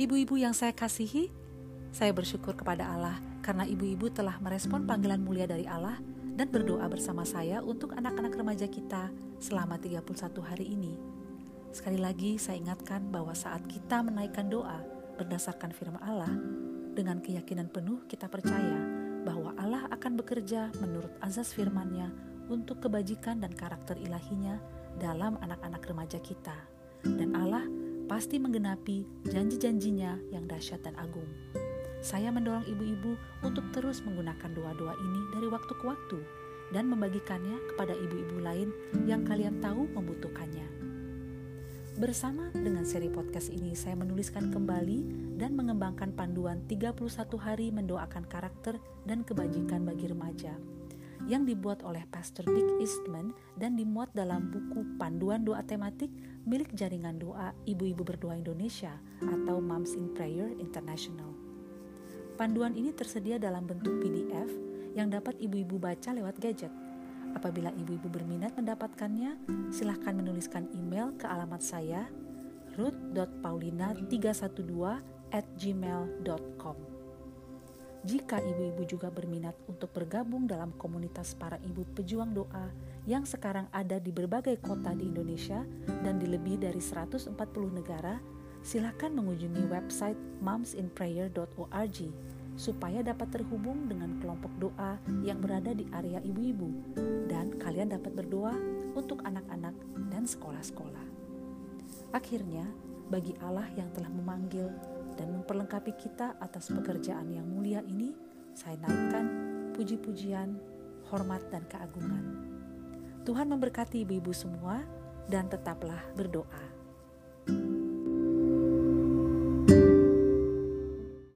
Ibu-ibu yang saya kasihi, saya bersyukur kepada Allah karena ibu-ibu telah merespon panggilan mulia dari Allah dan berdoa bersama saya untuk anak-anak remaja kita selama 31 hari ini. Sekali lagi saya ingatkan bahwa saat kita menaikkan doa berdasarkan firman Allah, dengan keyakinan penuh kita percaya bahwa Allah akan bekerja menurut azas firman-Nya untuk kebajikan dan karakter ilahinya dalam anak-anak remaja kita. Dan Allah pasti menggenapi janji-janjinya yang dahsyat dan agung. Saya mendorong ibu-ibu untuk terus menggunakan doa-doa ini dari waktu ke waktu dan membagikannya kepada ibu-ibu lain yang kalian tahu membutuhkannya. Bersama dengan seri podcast ini, saya menuliskan kembali dan mengembangkan panduan 31 hari mendoakan karakter dan kebajikan bagi remaja yang dibuat oleh Pastor Dick Eastman dan dimuat dalam buku Panduan Doa Tematik milik Jaringan Doa Ibu-Ibu Berdoa Indonesia atau Moms in Prayer International. Panduan ini tersedia dalam bentuk PDF yang dapat ibu-ibu baca lewat gadget. Apabila ibu-ibu berminat mendapatkannya, silahkan menuliskan email ke alamat saya ruth.paulina312 at gmail.com. Jika ibu-ibu juga berminat untuk bergabung dalam komunitas para ibu pejuang doa yang sekarang ada di berbagai kota di Indonesia dan di lebih dari 140 negara, silakan mengunjungi website momsinprayer.org supaya dapat terhubung dengan kelompok doa yang berada di area ibu-ibu dan kalian dapat berdoa untuk anak-anak dan sekolah-sekolah. Akhirnya, bagi Allah yang telah memanggil dan memperlengkapi kita atas pekerjaan yang mulia ini, saya naikkan puji-pujian, hormat, dan keagungan. Tuhan memberkati ibu-ibu semua, dan tetaplah berdoa.